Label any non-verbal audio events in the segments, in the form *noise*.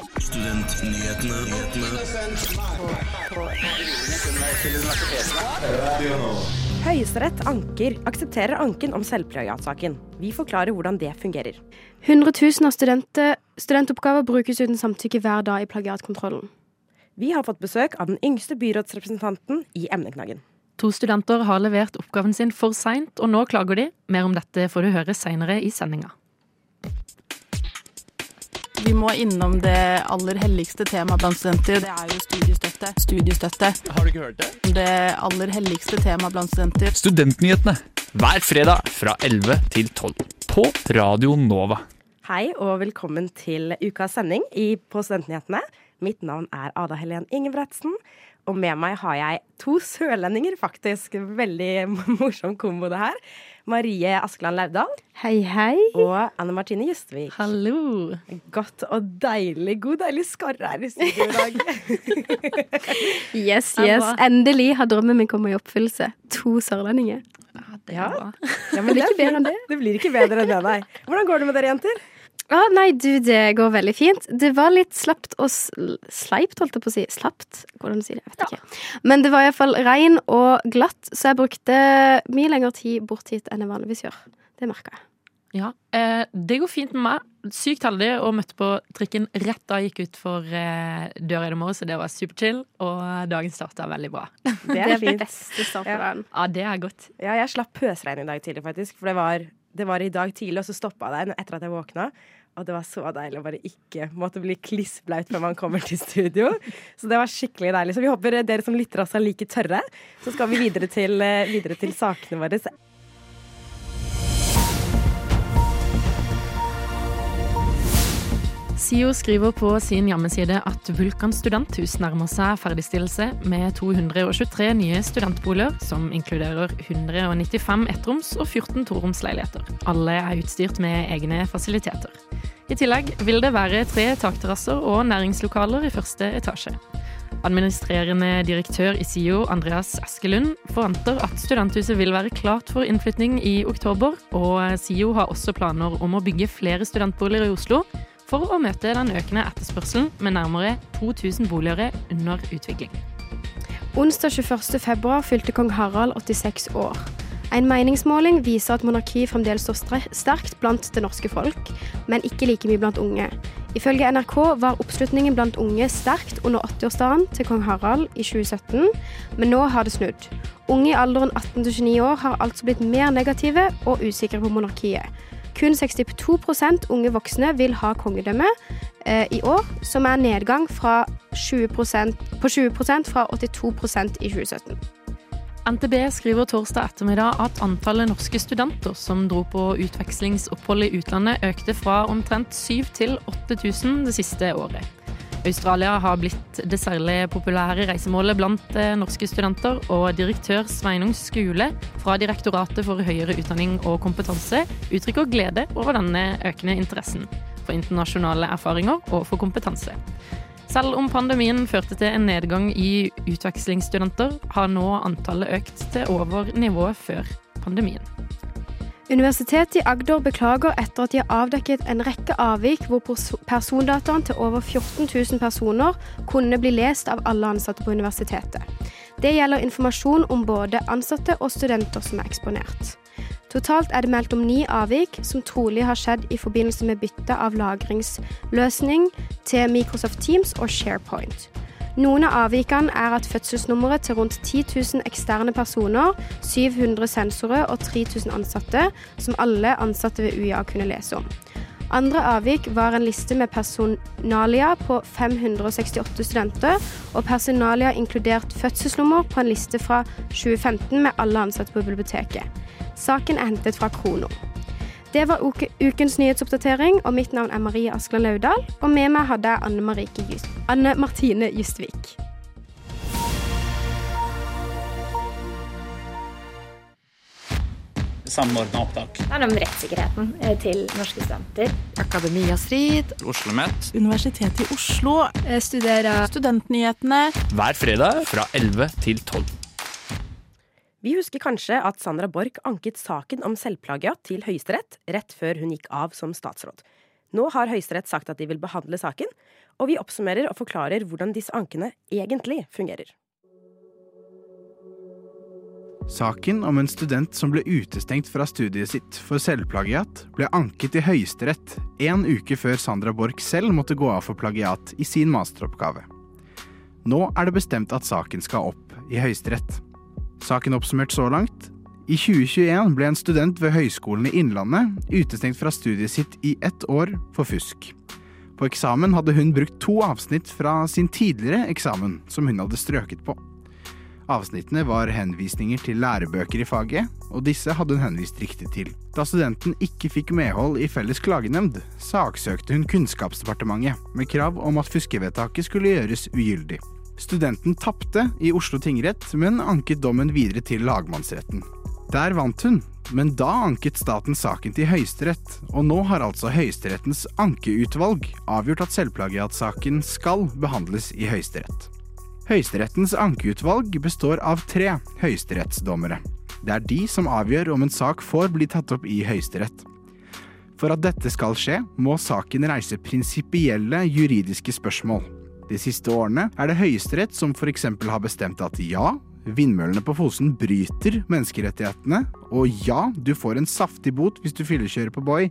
Studentnyhetene. Høyesterett anker aksepterer anken om selvplagiatsaken. Vi forklarer hvordan det fungerer. Hundretusener studenter, studentoppgaver brukes uten samtykke hver dag i plagiatkontrollen. Vi har fått besøk av den yngste byrådsrepresentanten i emneknaggen. To studenter har levert oppgaven sin for seint, og nå klager de. Mer om dette får du høre seinere i sendinga. Vi må innom det aller helligste temaet blant studenter. Det er jo studiestøtte. Studiestøtte. Har du ikke hørt det? Det aller helligste temaet blant studenter. Studentnyhetene hver fredag fra 11 til 12 på Radio Nova. Hei og velkommen til ukas sending i, på Studentnyhetene. Mitt navn er Ada Helen Ingebretsen, og med meg har jeg to sørlendinger, faktisk. Veldig *laughs* morsom kombo, det her. Marie Askeland Laudal Hei, hei. og Anne Martine Justvik. Hallo! Godt og deilig, god deilig skarre her i studio i dag. *laughs* Yes, yes. Endelig har drømmen min kommet i oppfyllelse. To sørlendinger. Det Ja. er bra. Ja, men blir ikke bedre enn det. Det blir ikke bedre enn det, nei. Hvordan går det med dere, jenter? Ah, nei, du, det går veldig fint. Det var litt slapt og sl sleipt, holdt jeg på å si. Slapt? Hvordan sier det? Jeg vet ikke. Men det var iallfall regn og glatt, så jeg brukte mye lengre tid bort hit enn jeg vanligvis gjør. Det merka jeg. Ja, eh, det går fint med meg. Sykt heldig og møtte på trikken rett da jeg gikk ut for eh, døra i dag morges, så det var superchill. Og dagen starta veldig bra. Det *laughs* Det er er fint. beste starten. Ja. Ja, det er godt. Ja, jeg slapp pøsregn i dag tidlig, faktisk. For det var, det var i dag tidlig, og så stoppa det etter at jeg våkna. Og det var så deilig å bare ikke måtte bli klissblaut før man kommer til studio. Så det var skikkelig deilig. Så vi håper dere som lytter også er like tørre. Så skal vi videre til, eh, videre til sakene våre. SIO skriver på sin hjemmeside at Vulkan studenthus nærmer seg ferdigstillelse med 223 nye studentboliger, som inkluderer 195 ettroms og 14 toromsleiligheter. Alle er utstyrt med egne fasiliteter. I tillegg vil det være tre takterrasser og næringslokaler i første etasje. Administrerende direktør i SIO, Andreas Askelund, forventer at studenthuset vil være klart for innflytning i oktober, og SIO har også planer om å bygge flere studentboliger i Oslo for å møte den økende etterspørselen med nærmere 2000 boliger under utvikling. Onsdag 21. februar fylte kong Harald 86 år. En meningsmåling viser at monarki fremdeles står sterkt blant det norske folk, men ikke like mye blant unge. Ifølge NRK var oppslutningen blant unge sterkt under 80-årsdagen til kong Harald i 2017, men nå har det snudd. Unge i alderen 18 til 29 år har altså blitt mer negative og usikre på monarkiet. Kun 62% unge voksne vil ha kongedømme eh, i år, som er nedgang fra 20% på 20% fra 82% i 2017. NTB skriver torsdag ettermiddag at antallet norske studenter som dro på utvekslingsopphold i utlandet, økte fra omtrent 7 til 8000 det siste året. Australia har blitt det særlig populære reisemålet blant eh, norske studenter, og direktør Sveinung Skule fra Direktoratet for høyere utdanning og kompetanse uttrykker glede over denne økende interessen for internasjonale erfaringer og for kompetanse. Selv om pandemien førte til en nedgang i utvekslingsstudenter, har nå antallet økt til over nivået før pandemien. Universitetet i Agder beklager etter at de har avdekket en rekke avvik hvor perso- persondataen til over 14 000 personer kunne bli lest av alle ansatte på universitetet. Det gjelder informasjon om både ansatte og studenter som er eksponert. Totalt er det meldt om ni avvik, som trolig har skjedd i forbindelse med bytte av lagringsløsning til Microsoft Teams og SharePoint. Noen av avvikene er at fødselsnummeret til rundt 10 000 eksterne personer, 700 sensorer og 3000 ansatte, som alle ansatte ved UiA kunne lese om. Andre avvik var en liste med personalia på 568 studenter, og personalia inkludert fødselsnummer på en liste fra 2015 med alle ansatte på biblioteket. Saken er hentet fra Krono. Det var ukens nyhetsoppdatering, og mitt navn er Marie Askeland Laudal. Og med meg hadde jeg Anne, Just Anne Martine Justvik. Samordna opptak. Det handler om rettssikkerheten eh, til norske studenter. Akademia Strid, Oslo Met Universitetet i Oslo, Jeg studerer Studentnyhetene. hver fredag fra 11 til 12. Vi husker kanskje at Sandra Borch anket saken om selvplagiat til Høyesterett rett før hun gikk av som statsråd. Nå har Høyesterett sagt at de vil behandle saken, og vi oppsummerer og forklarer hvordan disse ankene egentlig fungerer. Saken om en student som ble utestengt fra studiet sitt for selvplagiat, ble anket i Høyesterett en uke før Sandra Borch selv måtte gå av for plagiat i sin masteroppgave. Nå er det bestemt at saken skal opp i Høyesterett. Saken oppsummert så langt. I 2021 ble en student ved Høgskolen i Innlandet utestengt fra studiet sitt i ett år for fusk. På eksamen hadde hun brukt to avsnitt fra sin tidligere eksamen, som hun hadde strøket på. Avsnittene var henvisninger til lærebøker i faget, og disse hadde hun henvist riktig til. Da studenten ikke fikk medhold i Felles klagenemnd, saksøkte hun Kunnskapsdepartementet med krav om at fuskevedtaket skulle gjøres ugyldig. Studenten tapte i Oslo tingrett, men anket dommen videre til lagmannsretten. Der vant hun, men da anket staten saken til Høyesterett, og nå har altså Høyesterettens ankeutvalg avgjort at selvplagiatsaken skal behandles i Høyesterett. Høyesterettens ankeutvalg består av tre høyesterettsdommere. Det er de som avgjør om en sak får bli tatt opp i Høyesterett. For at dette skal skje, må saken reise prinsipielle juridiske spørsmål. De siste årene er det Høyesterett som f.eks. har bestemt at ja, vindmøllene på Fosen bryter menneskerettighetene, og ja, du får en saftig bot hvis du fyllekjører på Boy,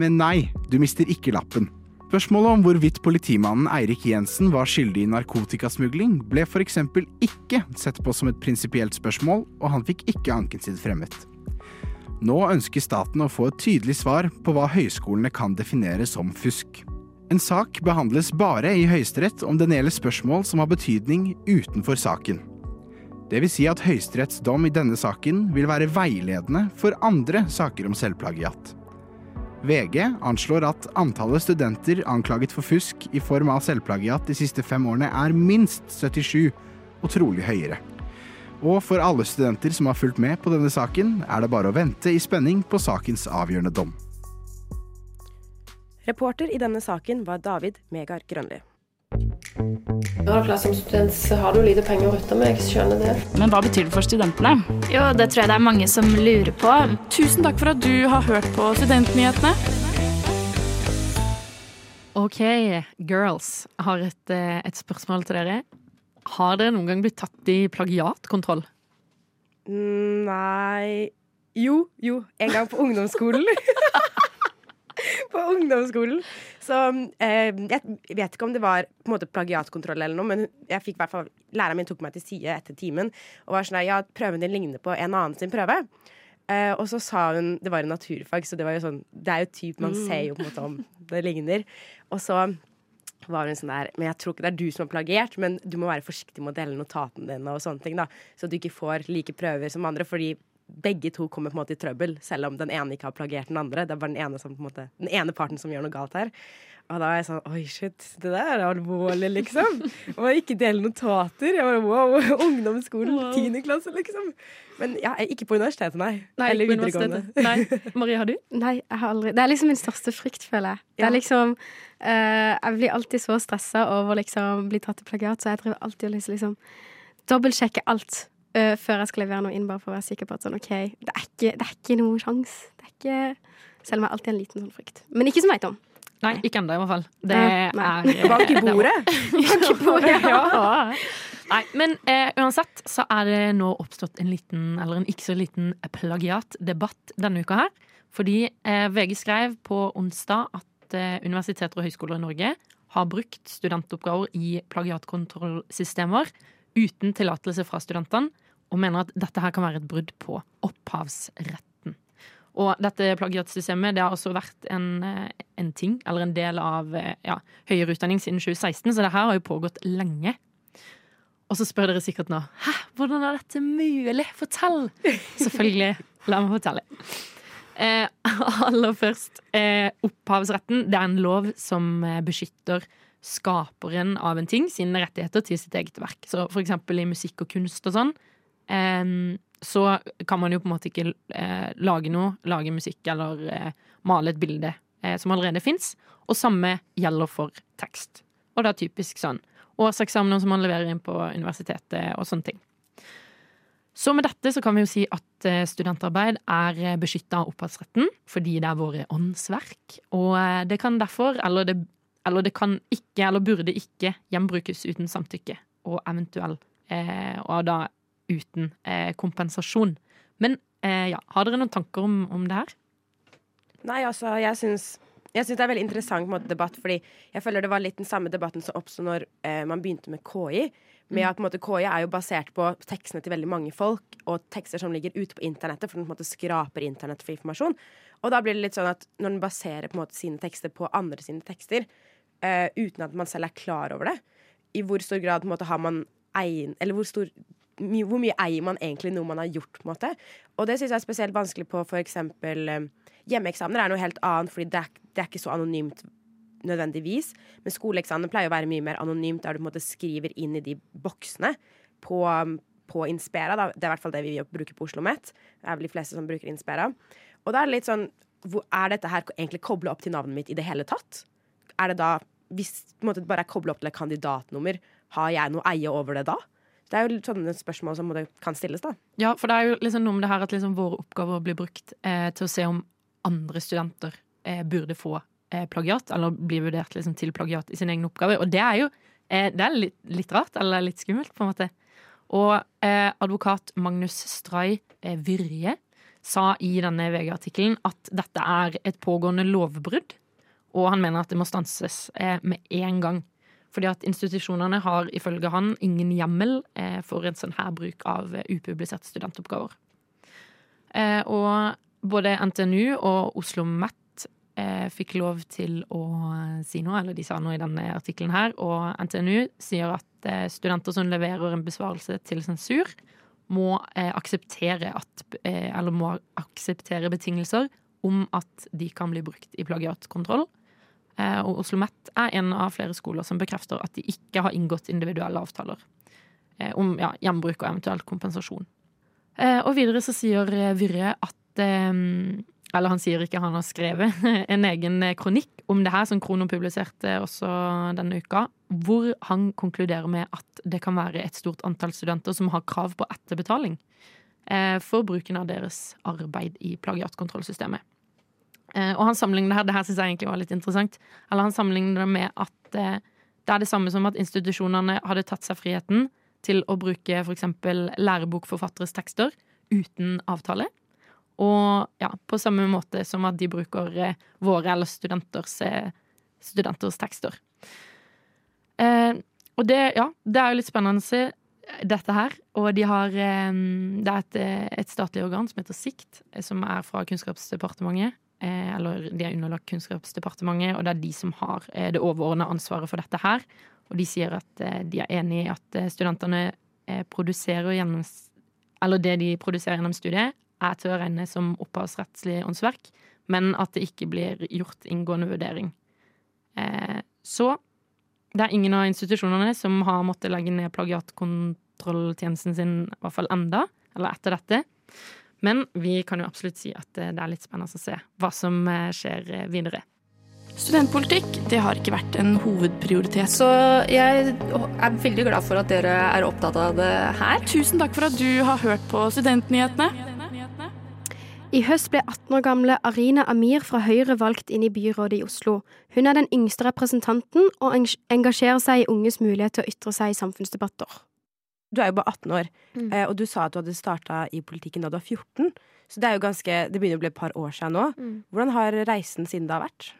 men nei, du mister ikke lappen. Spørsmålet om hvorvidt politimannen Eirik Jensen var skyldig i narkotikasmugling, ble f.eks. ikke sett på som et prinsipielt spørsmål, og han fikk ikke anken sin fremmet. Nå ønsker staten å få et tydelig svar på hva høyskolene kan definere som fusk. En sak behandles bare i Høyesterett om den gjelder spørsmål som har betydning utenfor saken. Det vil si at Høyesteretts dom i denne saken vil være veiledende for andre saker om selvplagiat. VG anslår at antallet studenter anklaget for fusk i form av selvplagiat de siste fem årene er minst 77, og trolig høyere. Og for alle studenter som har fulgt med på denne saken, er det bare å vente i spenning på sakens avgjørende dom. Reporter i denne saken var David Megar Grønli. Som student, så har du lite penger å rutte med. Jeg skjønner det. Men hva betyr det for studentene? Jo, det tror jeg det er mange som lurer på. Tusen takk for at du har hørt på Studentnyhetene. OK, girls. Jeg har et, eh, et spørsmål til dere. Har dere noen gang blitt tatt i plagiatkontroll? Mm, Nei Jo, jo. En gang på ungdomsskolen. *laughs* *laughs* på ungdomsskolen. Så eh, jeg vet ikke om det var på en måte plagiatkontroll eller noe, men jeg fikk i hvert fall læreren min tok meg til side etter timen og var sånn ja, prøven din ligner på en annen sin prøve. Eh, og så sa hun Det var en naturfag, så det var jo sånn Det er jo typ Man ser jo på en måte om det ligner. Og så var hun sånn der Men jeg tror ikke det er du som har plagiert, men du må være forsiktig med å dele notatene dine og sånne ting, da. Så du ikke får like prøver som andre, fordi begge to kommer på en måte i trøbbel, selv om den ene ikke har plagiert den andre. Det er bare den ene, som, på en måte, den ene parten som gjør noe galt her. Og da er jeg sånn Oi, shit, det der er alvorlig, liksom. *laughs* Og ikke dele notater. Jeg bare wow, ungdomsskolen, tiende klasse, liksom. Men ja, ikke på universitetet, nei. Nei, Eller videregående. Nei. Marie, har du? *laughs* Nei, jeg har aldri Det er liksom min største frykt, føler jeg. Det er liksom uh, Jeg blir alltid så stressa over liksom bli tatt i plagiat, så jeg driver alltid og liksom, liksom dobbeltsjekker alt eh, før jeg skal levere noe inn, bare for å være sikker på at sånn OK, det er ikke, det er ikke noe sjans. Det er ikke Selv om jeg alltid har en liten sånn frykt. Men ikke som veit om. Nei, ikke ennå i hvert fall. Det Ja, nei. *laughs* er Bak *laughs* i bordet! Bak i bordet. ja. Nei, men eh, uansett så er det nå oppstått en liten, eller en ikke så liten plagiatdebatt denne uka her. Fordi eh, VG skrev på onsdag at eh, universiteter og høyskoler i Norge har brukt studentoppgaver i plagiatkontrollsystemer uten tillatelse fra studentene, og mener at dette her kan være et brudd på opphavsretten. Og dette plagiatsystemet det har også vært en, eh, en ting, eller en del av eh, ja, høyere utdanning siden 2016, så det her har jo pågått lenge. Og så spør dere sikkert nå Hæ, hvordan er dette mulig? Fortell! *laughs* Selvfølgelig. La meg fortelle. Eh, *laughs* aller først, eh, opphavsretten det er en lov som eh, beskytter skaperen av en ting sine rettigheter til sitt eget verk. Så for eksempel i musikk og kunst og sånn, så kan man jo på en måte ikke eh, lage noe, lage musikk eller eh, male et bilde eh, som allerede fins. Og samme gjelder for tekst. Og det er typisk sånn årseksamener som man leverer inn på universitetet og sånne ting. Så med dette så kan vi jo si at studentarbeid er beskytta av opphavsretten fordi det er våre åndsverk. Og det kan derfor, eller det, eller det kan ikke, eller burde ikke, gjenbrukes uten samtykke. Og eventuell, eh, og da uten eh, kompensasjon. Men eh, ja, har dere noen tanker om, om det her? Nei, altså, jeg syns jeg synes det er veldig interessant måte, debatt, fordi jeg føler det var litt den samme debatten som oppsto når eh, man begynte med KI. Med at måte, KI er jo basert på tekstene til veldig mange folk, og tekster som ligger ute på internettet, for den på en måte skraper internett for informasjon. Og da blir det litt sånn at når den baserer på en måte sine tekster på andre sine tekster, eh, uten at man selv er klar over det, i hvor stor grad måte har man eier... Eller hvor stor my, hvor mye eier man egentlig noe man har gjort? på en måte Og det syns jeg er spesielt vanskelig på for eksempel eh, Hjemmeeksamener er noe helt annet, fordi det er, det er ikke så anonymt nødvendigvis. Men skoleeksamen pleier å være mye mer anonymt, der du på en måte skriver inn i de boksene på, på Inspera. Da. Det er i hvert fall det vi bruker på Oslo OsloMet. Det er vel de fleste som bruker Inspera. Og da er det litt sånn Er dette her egentlig kobla opp til navnet mitt i det hele tatt? Er det da Hvis det bare er kobla opp til et kandidatnummer, har jeg noe eie over det da? Det er jo sånne spørsmål som kan stilles, da. Ja, for det er jo liksom noe med det her at liksom våre oppgaver blir brukt eh, til å se om andre studenter eh, burde få eh, plagiat, eller bli vurdert liksom, til plagiat i sine egne oppgaver. Og det er jo eh, det er litt, litt, rart, eller litt skummelt, på en måte. Og eh, advokat Magnus Stray eh, Virje sa i denne VG-artikkelen at dette er et pågående lovbrudd, og han mener at det må stanses eh, med en gang. Fordi at institusjonene har ifølge han ingen hjemmel for en sånn her bruk av upubliserte studentoppgaver. og både NTNU og Oslo OsloMet eh, fikk lov til å si noe, eller de sa noe i denne artikkelen her. Og NTNU sier at eh, studenter som leverer en besvarelse til sensur, må eh, akseptere at eh, Eller må akseptere betingelser om at de kan bli brukt i plagiatkontroll. Eh, og Oslo OsloMet er en av flere skoler som bekrefter at de ikke har inngått individuelle avtaler eh, om ja, gjenbruk og eventuelt kompensasjon. og videre så sier Virre at eller han sier ikke, han har skrevet *laughs* en egen kronikk om det her, som Krono publiserte også denne uka, hvor han konkluderer med at det kan være et stort antall studenter som har krav på etterbetaling eh, for bruken av deres arbeid i plagiatkontrollsystemet. Eh, og han sammenligner det her, det her syns jeg egentlig var litt interessant, eller han sammenligner det med at eh, det er det samme som at institusjonene hadde tatt seg friheten til å bruke f.eks. lærebokforfatteres tekster uten avtale. Og ja, på samme måte som at de bruker eh, våre eller studenters, studenters tekster. Eh, og det, ja, det er jo litt spennende dette her. Og de har eh, Det er et, et, statlig organ som heter Sikt, som er fra Kunnskapsdepartementet. Eller de er underlagt Kunnskapsdepartementet, og det er de som har det overordnede ansvaret for dette her. Og de sier at de er enig i at studentene produserer gjennom Eller det de produserer gjennom studiet, er til å regne som opphavsrettslig åndsverk, men at det ikke blir gjort inngående vurdering. Eh, så det er ingen av institusjonene som har måttet legge ned plagiatkontrolltjenesten sin, i hvert fall enda, eller etter dette. Men vi kan jo absolutt si at det er litt spennende å se hva som eh, skjer videre. Studentpolitikk det har ikke vært en hovedprioritet. Så jeg er veldig glad for at dere er opptatt av det her. Tusen takk for at du har hørt på Studentnyhetene. I høst ble 18 år gamle Arina Amir fra Høyre valgt inn i byrådet i Oslo. Hun er den yngste representanten, og engasjerer seg i unges mulighet til å ytre seg i samfunnsdebatter. Du er jo bare 18 år, mm. Eh, og du sa at du hadde starta i politikken da du var 14. Så det er jo ganske, det begynner å bli et par år siden nå. Mm. Hvordan har reisen siden da vært?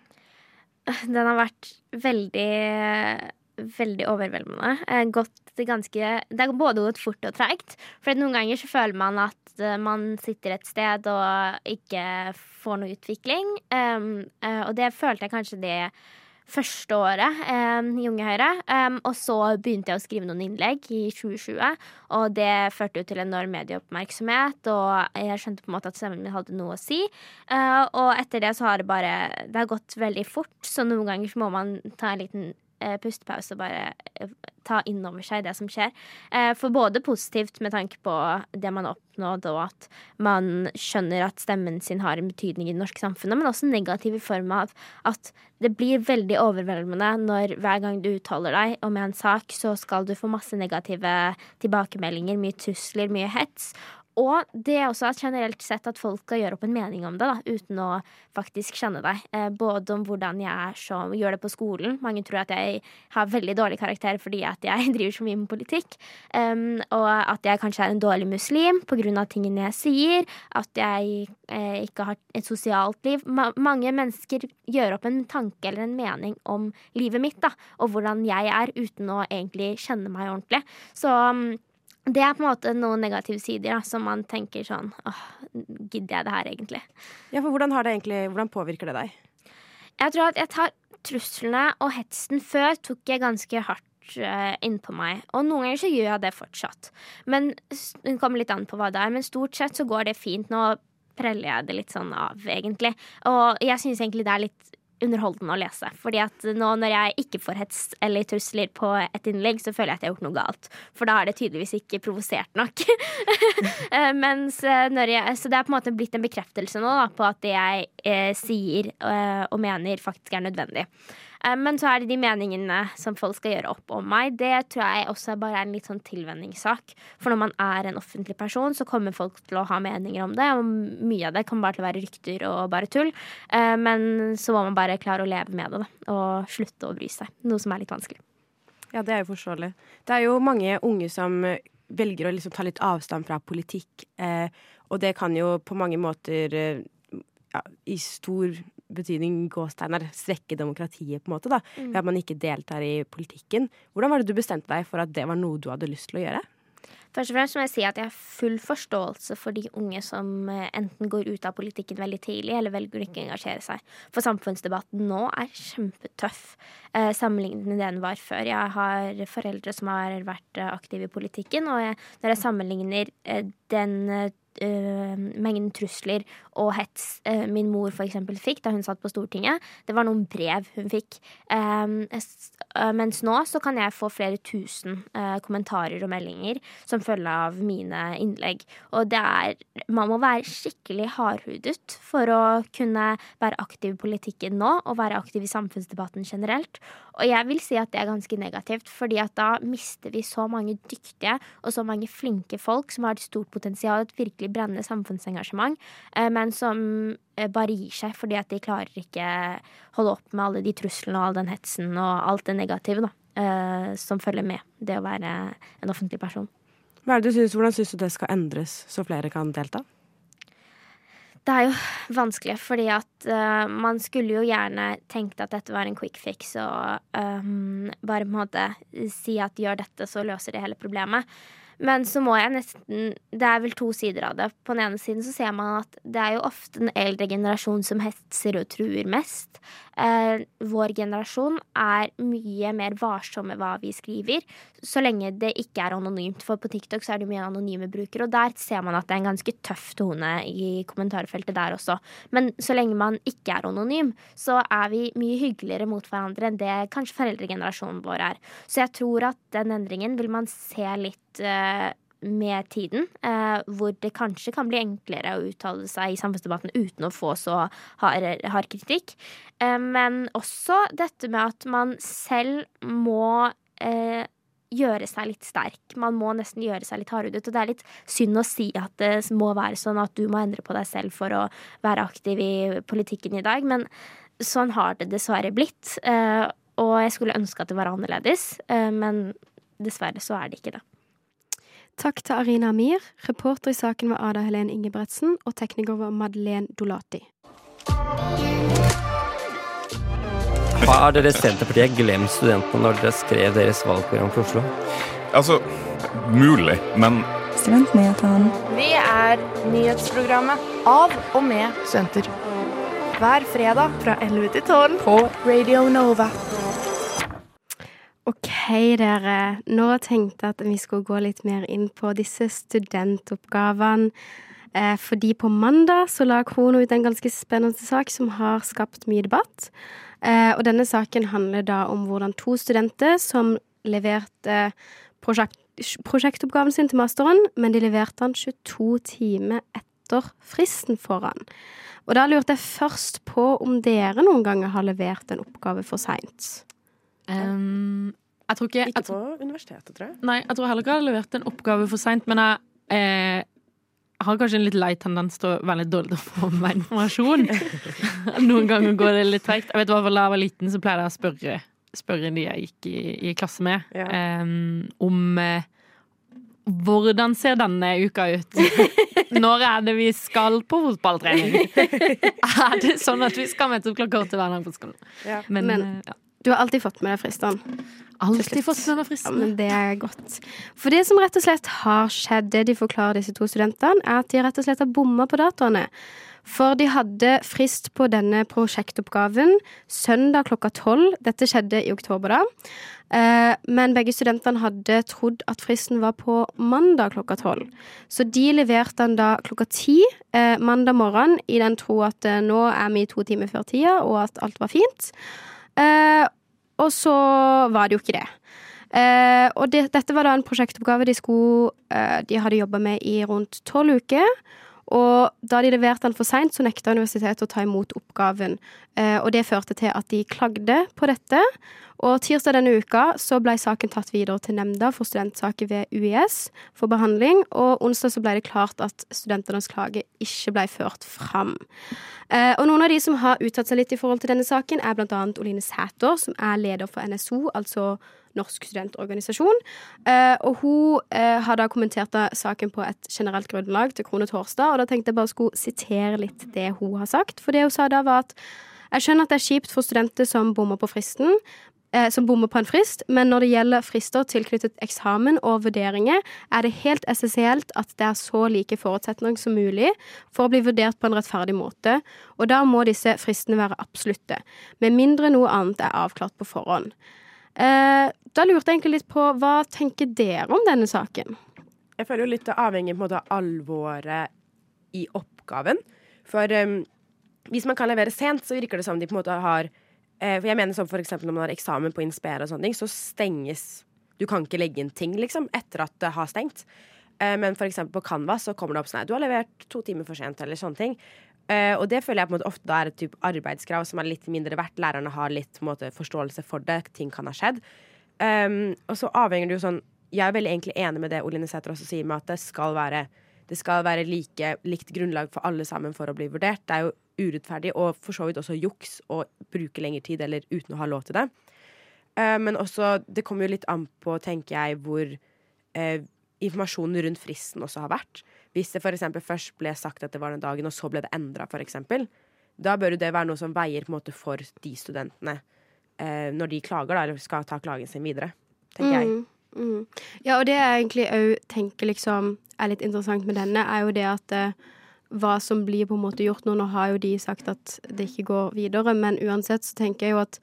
Den har vært veldig veldig overveldende. Gått ganske, det har både gått fort og treigt. For noen ganger så føler man at eh, man sitter et sted og ikke får noe utvikling. Um, og det følte jeg kanskje det første året um, i Unge Høyre. Um, og så begynte jeg å skrive noen innlegg i 2020, og det førte jo til enorm medieoppmerksomhet. Og jeg skjønte på en måte at stemmen min hadde noe å si. Uh, og etter det så har det bare Det har gått veldig fort, så noen ganger så må man ta en liten eh, pustepause og bare eh, ta inn over seg det som skjer. Eh, for både positivt med tanke på det man har og at man skjønner at stemmen sin har en betydning i det norske samfunnet, men også negativ i form av at det blir veldig overveldende når hver gang du uttaler deg om en sak, så skal du få masse negative tilbakemeldinger, mye trusler, mye hets. Og det er også generelt sett at folk skal gjøre opp en mening om det, da, uten å faktisk kjenne deg. Eh, både om hvordan jeg som gjør det på skolen. Mange tror at jeg har veldig dårlig karakter fordi at jeg *laughs* driver så mye med politikk. Um, og at jeg kanskje er en dårlig muslim av tingene jeg sier. At jeg eh, ikke har et sosialt liv. Ma mange mennesker gjør opp en tanke eller en mening om livet mitt, da, og hvordan jeg er, uten å egentlig kjenne meg ordentlig. Så um, det er på en måte noen negative sider da, som man tenker sånn åh, gidder jeg det her egentlig? Ja, for hvordan, har det egentlig, hvordan påvirker det deg? Jeg tror at jeg tar truslene og hetsen før tok jeg ganske hardt uh, innpå meg. Og noen ganger så gjør jeg det fortsatt. Men Det kommer litt an på hva det er, men stort sett så går det fint. Nå preller jeg det litt sånn av, egentlig. Og jeg syns egentlig det er litt underholdende å lese. Fordi at nå når jeg ikke får hets eller trusler på et innlegg, så føler jeg at jeg har gjort noe galt. For da er det tydeligvis ikke provosert nok. *laughs* Eh, Mens eh, når jeg, så det er på en måte blitt en bekreftelse nå da, på at det jeg eh, sier eh, og mener, faktisk er nødvendig. Eh, Men så er det de meningene som folk skal gjøre opp om meg. Det tror jeg også bare er en litt sånn tilvenningssak. For når man er en offentlig person, så kommer folk til å ha meninger om det. Og mye av det kan bare til å være rykter og bare tull. Eh, Men så må man bare klare å leve med det. Og slutte å bry seg. Noe som er litt vanskelig. Ja, det er jo forståelig. Det er jo mange unge som velger å liksom ta litt avstand fra politikk, eh, og det kan jo på mange måter ja, i stor betydning gåsteiner svekke demokratiet, på en måte, da, Mm. ved at man ikke deltar i politikken. Hvordan var det du bestemte deg for at det var noe du hadde lyst til å gjøre? Først og fremst må jeg si at jeg har full forståelse for de unge som eh, enten går ut av politikken veldig tidlig, eller velger å ikke engasjere seg. For samfunnsdebatten nå er kjempetøff eh, sammenlignet med det den var før. Jeg har foreldre som har vært eh, aktive i politikken, og jeg, når jeg sammenligner eh, den eh, mengden trusler og hets eh, min mor eksempel fikk da hun satt på Stortinget. Det var noen brev hun fikk. Um, eh, mens nå så kan jeg få flere tusen eh, kommentarer og meldinger som følge av mine innlegg. Og det er Man må være skikkelig hardhudet for å kunne være aktiv i politikken nå, og være aktiv i samfunnsdebatten generelt. Og jeg vil si at det er ganske negativt, fordi at da mister vi så mange dyktige og så mange flinke folk som har et stort potensial, et virkelig brennende samfunnsengasjement, eh, men som eh, bare gir seg fordi at de klarer ikke holde opp med alle de truslene og all den hetsen og alt det negative da, eh, som følger med det å være en offentlig person. Hva er det du synes, hvordan syns du det skal endres, så flere kan delta? Det er jo vanskelig, fordi at uh, man skulle jo gjerne tenkt at dette var en quick fix, og um, bare på en måte si at gjør dette, så løser det hele problemet. Men så må jeg nesten Det er vel to sider av det. På den ene siden så ser man at det er jo ofte den eldre generasjon som hetser og truer mest. Eh, vår generasjon er mye mer varsom med hva vi skriver, så lenge det ikke er anonymt. For på TikTok så er det mye anonyme brukere, og der ser man at det er en ganske tøff tone i kommentarfeltet der også. Men så lenge man ikke er anonym, så er vi mye hyggeligere mot hverandre enn det kanskje foreldregenerasjonen vår er. Så jeg tror at den endringen vil man se litt eh, med tiden, eh, hvor det kanskje kan bli enklere å uttale seg i samfunnsdebatten uten å få så hard, hard kritikk. Eh, men også dette med at man selv må eh, gjøre seg litt sterk. Man må nesten gjøre seg litt hardhudet. Og det er litt synd å si at det må være sånn at du må endre på deg selv for å være aktiv i politikken i dag, men sånn har det dessverre blitt. Eh, og jeg skulle ønske at det var annerledes, eh, men dessverre så er det ikke det. Takk til Arina Amir. Reporter i saken var Ada Helen Ingebretsen, og tekniker var Madeleine Dolati. Har dere Senterpartiet glemt studentene når dere skrev deres valgprogram for Oslo? Altså, mulig, men Studentnyhetene. Vi er nyhetsprogrammet av og med studenter. Hver fredag fra 11 til 12 på Radio Nova. OK, dere. Nå tenkte jeg at vi skulle gå litt mer inn på disse studentoppgavene. Eh, fordi på mandag så la Krono ut en ganske spennende sak som har skapt mye debatt. Eh, og denne saken handler da om hvordan to studenter som leverte prosjekt, prosjektoppgaven sin til masteren, men de leverte den 22 timer etter fristen foran. Og da lurte jeg først på om dere noen ganger har levert en oppgave for seint. Um, jeg tror ikke Ikke på universitetet, tror jeg. Nei, jeg tror heller ikke jeg har levert en oppgave for seint, men jeg eh, har kanskje en litt lei tendens til å være litt dårlig til å få meg informasjon. *laughs* Noen ganger går det litt treigt. Jeg vet hva, Da jeg var liten, så pleide jeg å spørre, spørre de jeg gikk i, i klasse med, eh, om eh, hvordan ser denne uka ut? *laughs* Når er det vi skal på fotballtrening? *laughs* Er det sånn at vi skal møte opp klokka åtte hver dag på skolen? Men, Men eh, ja. Du har alltid fått med deg fristene. Alltid fått med meg fristene. Ja, men det er godt. For det som rett og slett har skjedd, det de forklarer disse to studentene, er at de rett og slett har bomma på datoene. For de hadde frist på denne prosjektoppgaven søndag klokka tolv. Dette skjedde i oktober, da. Eh, Men begge studentene hadde trodd at fristen var på mandag klokka tolv. Så de leverte den da klokka ti eh, mandag morgen i den tro at eh, nå er vi to timer før tida, og at alt var fint. Eh, og så var det jo ikke det. Eh, og det, dette var da en prosjektoppgave de, skulle, eh, de hadde jobba med i rundt tolv uker. Og da de leverte den for seint, så nekta universitetet å ta imot oppgaven. Eh, og det førte til at de klagde på dette. Og tirsdag denne uka så ble saken tatt videre til nemnda for studentsaker ved UiS for behandling, og onsdag så ble det klart at studentenes klage ikke ble ført fram. Eh, og noen av de som har uttalt seg litt i forhold til denne saken, er annet Oline Sæther, som er leder for NSO, altså Norsk studentorganisasjon. Eh, og hun eh, har da kommentert saken på et generelt grunnlag til Krone Torsdag, og da tenkte jeg bare skulle sitere litt det hun har sagt. For det hun sa da, var at jeg skjønner at det er kjipt for studenter som bommer på fristen, eh, som bommer på en frist, men når det gjelder frister tilknyttet eksamen og vurderinger, er det helt essensielt at det er så like forutsetninger som mulig for å bli vurdert på en rettferdig måte, og da må disse fristene være absolutte, med mindre noe annet er avklart på forhånd. Eh, da lurte jeg egentlig litt på hva tenker dere om denne saken? Jeg føler jo litt det avhenger på av alvoret i oppgaven. For um, hvis man kan levere sent, så virker det som de på en måte har eh, For jeg mener som for eksempel når man har eksamen på Inspire og sånne ting, så stenges Du kan ikke legge inn ting, liksom, etter at det har stengt. Eh, men for eksempel på Canvas så kommer det opp sånn her du har levert to timer for sent, eller sånne ting. Eh, og det føler jeg på en måte ofte er et type arbeidskrav som er litt mindre verdt. Lærerne har litt måte, forståelse for det. Ting kan ha skjedd. Um, og så avhenger det jo sånn Jeg er veldig egentlig enig med det Oline Sæther også sier, med at det skal være det skal være like, likt grunnlag for alle sammen for å bli vurdert. Det er jo urettferdig og for så vidt også juks å bruke lengre tid eller uten å ha lov til det. Uh, men også, det kommer jo litt an på, tenker jeg, hvor uh, informasjonen rundt fristen også har vært. Hvis det f.eks. først ble sagt at det var den dagen, og så ble det endra, f.eks., da bør jo det være noe som veier på en måte for de studentene eh, når de klager, da, eller skal ta klagen sin videre, tenker jeg. Mm, mm. Ja, og det jeg egentlig òg tenker liksom er litt interessant med denne, er jo det at eh, hva som blir på en måte gjort nå. Nå har jo de sagt at det ikke går videre, men uansett så tenker jeg jo at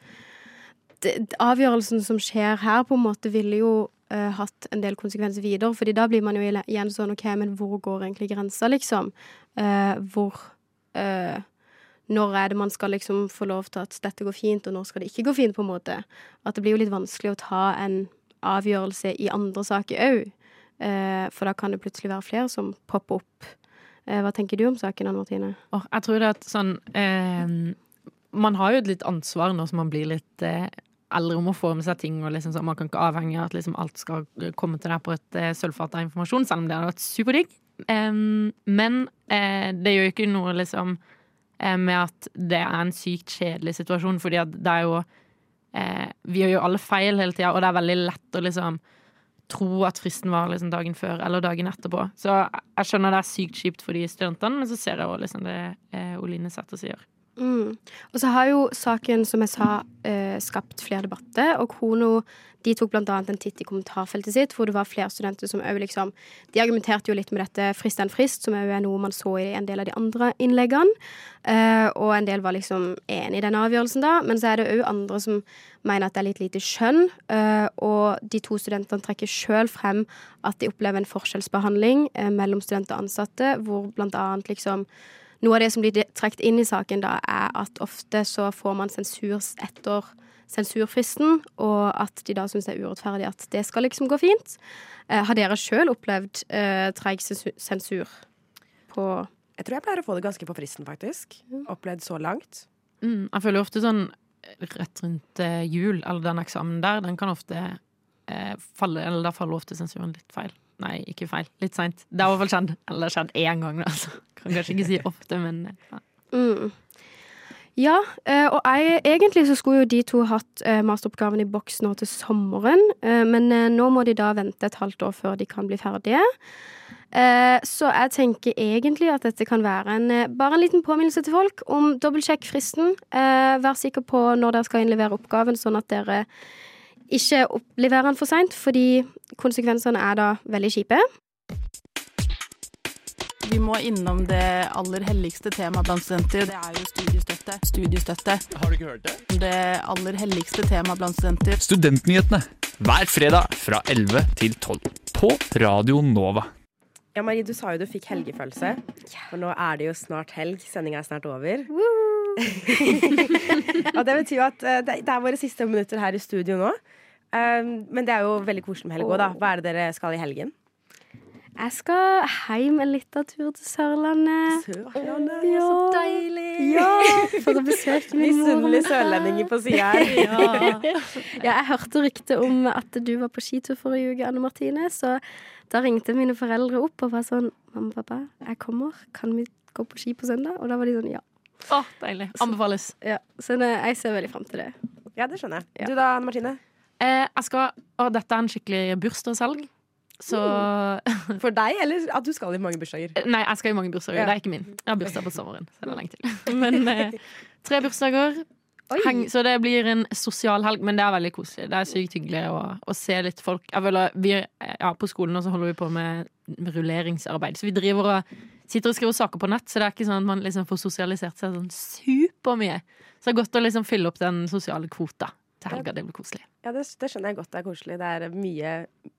det, avgjørelsen som skjer her, på en måte ville jo eh, hatt en del konsekvenser videre. fordi da blir man jo igjen sånn OK, men hvor går egentlig grensa, liksom? Uh, hvor uh, Når er det man skal liksom få lov til at dette går fint, og når skal det ikke gå fint, på en måte? At det blir jo litt vanskelig å ta en avgjørelse i andre saker òg. For da kan det plutselig være flere som popper opp. Hva tenker du om saken, Anne Martine? Oh, jeg tror det at sånn Man har jo et litt ansvar når man blir litt eh, eldre om å få med seg ting. og liksom Man kan ikke avhenge av at liksom alt skal komme til deg på et uh, sølvfat av informasjon, selv om det hadde vært superdigg. Um, men uh, det gjør jo ikke noe liksom uh, med at det er en sykt kjedelig situasjon, fordi det er jo eh, Vi gjør jo alle feil hele tida, og det er veldig lett å liksom tro at fristen var liksom dagen før eller dagen etterpå. Så jeg skjønner det er sykt kjipt for de studentene, men så ser jeg også liksom det eh, Oline Sæther sier. Mm. Og så har jo saken, som jeg sa, eh, skapt flere debatter. Og Kono de tok annet en titt i kommentarfeltet sitt, hvor det var flere studenter som òg liksom De argumenterte jo litt med dette frist en frist, som òg er noe man så i en del av de andre innleggene. Eh, og en del var liksom enig i den avgjørelsen, da. Men så er det òg andre som mener at det er litt lite skjønn. Eh, og de to studentene trekker sjøl frem at de opplever en forskjellsbehandling eh, mellom studenter og ansatte, hvor annet liksom noe av det som blir trukket inn i saken, da, er at ofte så får man sensur etter sensurfristen, og at de da syns det er urettferdig at det skal liksom gå fint. Eh, har dere sjøl opplevd eh, treig sensur på Jeg tror jeg pleier å få det ganske på fristen, faktisk. Opplevd så langt. Mm, jeg føler ofte sånn rett rundt eh, jul, eller den eksamen der, den kan ofte eh, falle Eller da faller ofte sensuren litt feil. Nei, ikke feil. Litt seint. Det har i hvert fall skjedd. Eller skjedd én gang, da. Kan kanskje ikke si ofte, men ja. Mm. Ja, eh, og jeg, egentlig så skulle jo de to hatt eh, masteroppgaven i boks nå til sommeren, eh, men nå må de da vente et halvt år før de kan bli ferdige. Så jeg tenker egentlig at dette kan være en, bare en liten påminnelse til folk om dobbeltsjekk fristen. Vær sikker på når dere skal innlevere oppgaven, sånn at dere ikke oppleverer den for seint, fordi konsekvensene er da veldig kjipe. Vi må innom det aller helligste temaet blant studenter. Det er jo studiestøtte. Studiestøtte. Har du ikke hørt det? Det aller helligste temaet blant studenter. Studentnyhetene hver fredag fra 11 til 12 på Radio Nova. Ja, Marie, du sa jo du fikk helgefølelse. For nå er det jo snart helg. Sendinga er snart over. *laughs* og det betyr jo at eh, det det er våre siste minutter her i studio nå. Um, men det er jo veldig koselig med helg òg, da. Hva er det dere skal i helgen? Jeg skal hjem en liten tur til Sørlandet. Sørlandet, ja. så deilig! Ja, for å besøke min mor. Misunnelige sørlendinger på sida her. *laughs* Ja. ja, jeg hørte rykte om at du var på skitur forrige uke, Anne Martine. Så da ringte mine foreldre opp og var sånn Mamma, pappa, jeg kommer. Kan vi gå på ski på søndag? Og da var de sånn ja. Å, deilig. Anbefales. ja. Så jeg ser veldig frem til det. Ja, det skjønner jeg. Du da, Anne Martine? Eh, jeg skal Og dette er en skikkelig bursdagshelg. Så For deg, eller at du skal i mange bursdager? Nei, jeg skal i mange bursdager. Ja. Det er ikke min. Jeg har bursdag på sommeren. Så det er lenge til. *laughs* Men eh, tre bursdager. Heng, så det blir en sosial helg, men det er veldig koselig. Det er sykt hyggelig å, å se litt folk. Jeg føler, vi, ja, på skolen nå så holder vi på med, med rulleringsarbeid, så vi driver og sitter og skriver saker på nett. Så det er ikke sånn at man liksom får sosialisert seg sånn supermye. Så det er godt å liksom fylle opp den sosiale kvota til helga. Det blir koselig. Ja, det, det skjønner jeg godt det er koselig. Det er mye,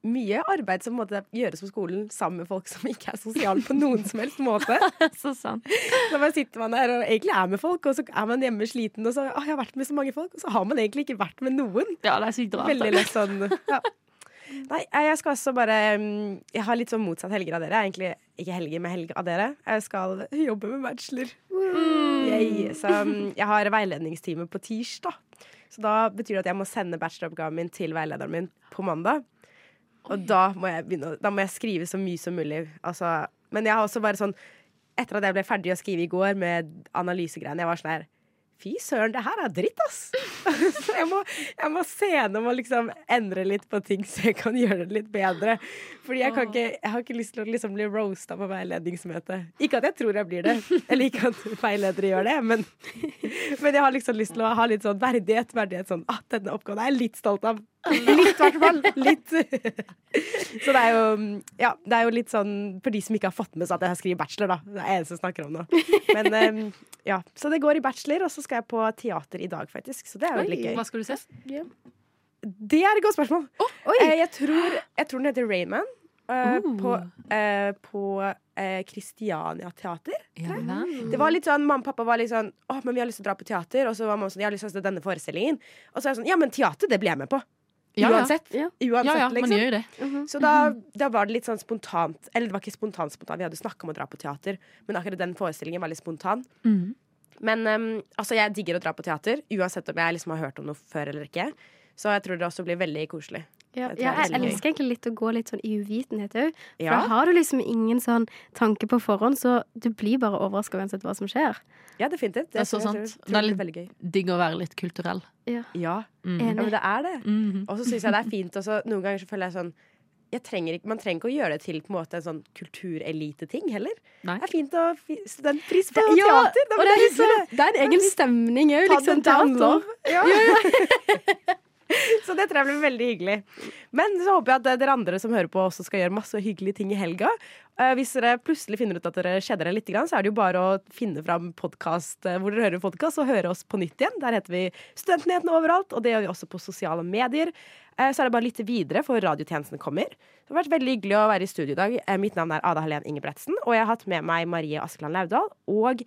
mye arbeid som måtte gjøres på skolen sammen med folk som ikke er sosiale på noen som helst måte. *laughs* så sant. Så bare sitter man der og egentlig er med folk, og så er man hjemme sliten, og så å, jeg har vært med så mange folk, og så har man egentlig ikke vært med noen. Ja, det er sykt rart. Veldig lett sånn ja. Nei, jeg skal også bare mm, Jeg har litt sånn motsatt helger av dere. Egentlig ikke helger med helger av dere. Jeg skal jobbe med bachelor. Yay. Så mm, jeg har veiledningstime på tirsdag. Så da betyr det at jeg må sende bacheloroppgaven min til veilederen min på mandag. Og da må jeg begynne Da må jeg skrive så mye som mulig. Altså, men jeg har også bare sånn Etter at jeg ble ferdig å skrive i går med analysegreiene, jeg var sånn her Fy søren, det her er dritt, ass! *laughs* Så jeg må, jeg må se gjennom og liksom endre litt på ting, så jeg kan gjøre det litt bedre. Fordi jeg, kan ikke, jeg har ikke lyst til å liksom bli roasta på veiledningsmøte. Ikke at jeg tror jeg blir det, *laughs* eller ikke at veiledere gjør det, men, men jeg har liksom lyst til å ha litt sånn verdighet. verdighet sånn, ah, Denne oppgaven er jeg litt stolt av. Litt, i hvert fall. *laughs* Litt. Så det er jo Ja, det er jo litt sånn for de som ikke har fått med seg at jeg skriver bachelor, da. Det er jeg eneste som snakker om nå. Men ja, Så det går i bachelor, og så skal jeg på teater i dag, faktisk. Så det er jo litt gøy. Hva skal du se? Det er et godt spørsmål. Eh, jeg, tror, jeg tror den heter Rayman. uh. på Kristiania på eh, Teater. Ja. Det var litt sånn, Mamma og pappa var litt sånn Å, men vi har lyst til å dra på teater. Og så var mamma sånn Jeg har lyst til å se denne forestillingen. Og så er jeg sånn Ja, men teater, det blir jeg med på. Ja, ja. Uansett. Ja. Uansett, Ja, ja, man liksom. gjør jo det. Så da, da var det litt sånn spontant Eller det var ikke spontant spontant, vi hadde snakka om å dra på teater, men akkurat den forestillingen var litt spontan. Mhm. Men um, altså, jeg digger å dra på teater, uansett om jeg liksom har hørt om noe før eller ikke. Så jeg tror det også blir veldig koselig. Ja, Jeg det er jeg elsker egentlig litt å gå litt sånn i uvitenhet òg. For Ja. da har du liksom ingen sånn tanke på forhånd, så du blir bare overraska uansett hva som skjer. Ja, definitivt. Det er så sant. tror- Det er litt digg å være litt kulturell. Ja. Ja. Mm. ja, men det er det. Mhm. Og så syns jeg det er fint også Noen ganger så føler jeg sånn jeg trenger ikke, man trenger ikke å gjøre det til på en måte en sånn kultureliteting heller. Det er fint å fi studentpris på Ja, teater. og det er, så, det er en egen stemning òg, Ta liksom. det down. Ja, Ja. *laughs* *laughs* *laughs* Så det tror jeg blir veldig hyggelig. Men så håper jeg at eh, dere andre som hører på, også skal gjøre masse hyggelige ting i helga. Eh, Hvis dere plutselig finner ut at dere kjeder dere litt, så er det jo bare å finne fram podkast hvor dere hører podkast, og høre oss på nytt igjen. Der heter vi Studentnyhetene overalt, og det gjør vi også på sosiale medier. Eh, Så er det bare å lytte videre, for radiotjenesten kommer. Det har vært veldig hyggelig å være i studio i dag. Eh, Mitt navn er Ada Helen Ingebretsen, og jeg har hatt med meg Marie Askeland Laudal og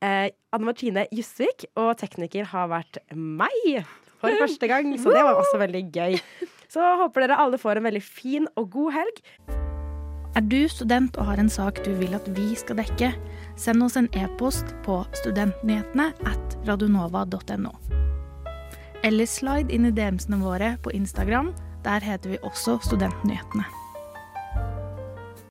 eh, Anne Martine Jussvik. Og tekniker har vært meg for første gang, så det var også veldig gøy. Så håper dere alle får en veldig fin og god helg. Er du student og har en sak du vil at vi skal dekke, send oss en e-post på studentnyhetene at radionova.no. Eller slide inn i DM-ene våre på Instagram. Der heter vi også Studentnyhetene.